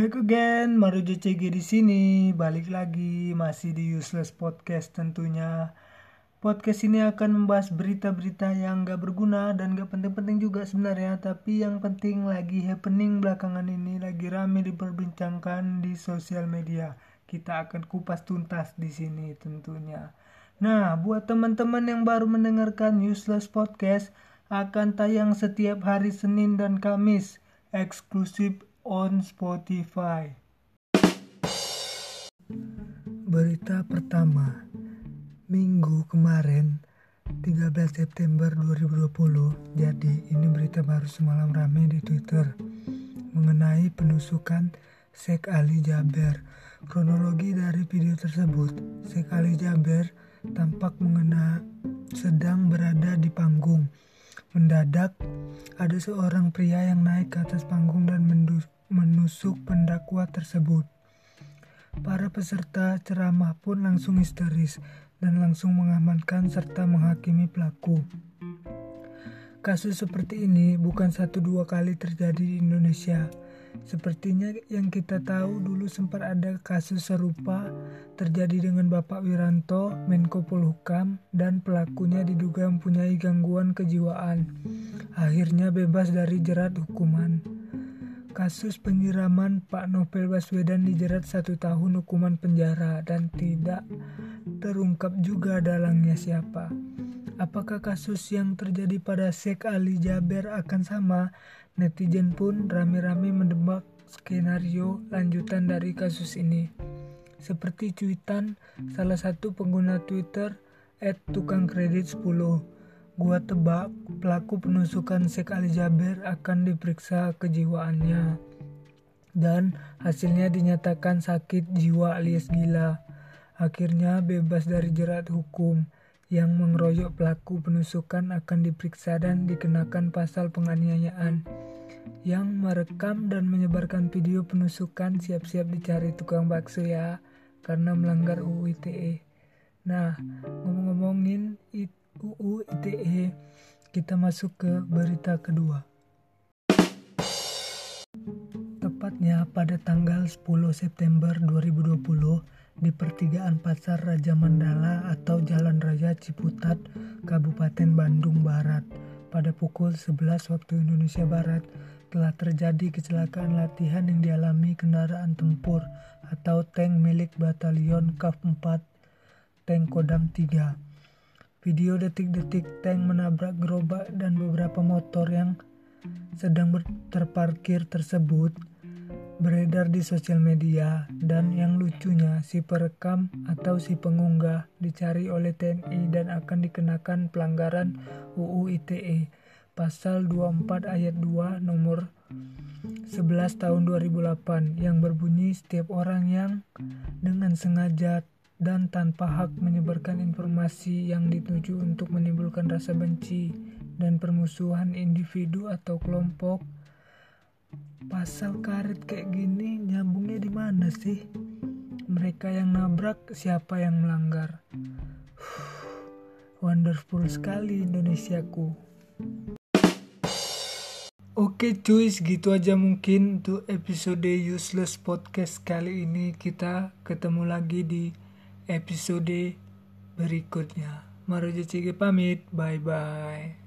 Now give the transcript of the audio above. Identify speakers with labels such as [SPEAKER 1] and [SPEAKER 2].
[SPEAKER 1] Back again, Maru JCG di sini. Balik lagi masih di Useless Podcast tentunya. Podcast ini akan membahas berita-berita yang gak berguna dan gak penting-penting juga sebenarnya, tapi yang penting lagi happening belakangan ini lagi rame diperbincangkan di sosial media. Kita akan kupas tuntas di sini tentunya. Nah, buat teman-teman yang baru mendengarkan Useless Podcast akan tayang setiap hari Senin dan Kamis eksklusif on Spotify. Berita pertama, Minggu kemarin 13 September 2020 jadi ini berita baru semalam rame di Twitter mengenai penusukan Sheikh Ali Jaber kronologi dari video tersebut Sheikh Ali Jaber tampak mengena sedang berada di panggung mendadak ada seorang pria yang naik ke atas panggung dan menusuk pendakwa tersebut para peserta ceramah pun langsung histeris dan langsung mengamankan serta menghakimi pelaku. Kasus seperti ini bukan satu dua kali terjadi di Indonesia. Sepertinya yang kita tahu dulu sempat ada kasus serupa terjadi dengan Bapak Wiranto, Menko Polhukam, dan pelakunya diduga mempunyai gangguan kejiwaan. Akhirnya bebas dari jerat hukuman. Kasus penyiraman Pak Novel Baswedan dijerat satu tahun hukuman penjara dan tidak terungkap juga dalangnya siapa. Apakah kasus yang terjadi pada Sheikh Ali Jaber akan sama? Netizen pun rame-rame mendebak skenario lanjutan dari kasus ini. Seperti cuitan salah satu pengguna Twitter tukang kredit 10. Gua tebak pelaku penusukan Sheikh Ali Jaber akan diperiksa kejiwaannya dan hasilnya dinyatakan sakit jiwa alias gila akhirnya bebas dari jerat hukum. Yang mengeroyok pelaku penusukan akan diperiksa dan dikenakan pasal penganiayaan. Yang merekam dan menyebarkan video penusukan siap-siap dicari tukang bakso ya, karena melanggar UU ITE. Nah, ngomong-ngomongin UU ITE, kita masuk ke berita kedua. Tepatnya pada tanggal 10 September 2020, di pertigaan Pasar Raja Mandala atau Jalan Raya Ciputat, Kabupaten Bandung Barat. Pada pukul 11 waktu Indonesia Barat telah terjadi kecelakaan latihan yang dialami kendaraan tempur atau tank milik Batalion KAF 4 Tank Kodam 3. Video detik-detik tank menabrak gerobak dan beberapa motor yang sedang terparkir tersebut beredar di sosial media dan yang lucunya si perekam atau si pengunggah dicari oleh TNI dan akan dikenakan pelanggaran UU ITE pasal 24 ayat 2 nomor 11 tahun 2008 yang berbunyi setiap orang yang dengan sengaja dan tanpa hak menyebarkan informasi yang dituju untuk menimbulkan rasa benci dan permusuhan individu atau kelompok pasal karet kayak gini nyambungnya di mana sih? Mereka yang nabrak siapa yang melanggar? Wonderful sekali Indonesiaku. Oke cuy, segitu aja mungkin untuk episode Useless Podcast kali ini. Kita ketemu lagi di episode berikutnya. Maroja Cige pamit, bye-bye.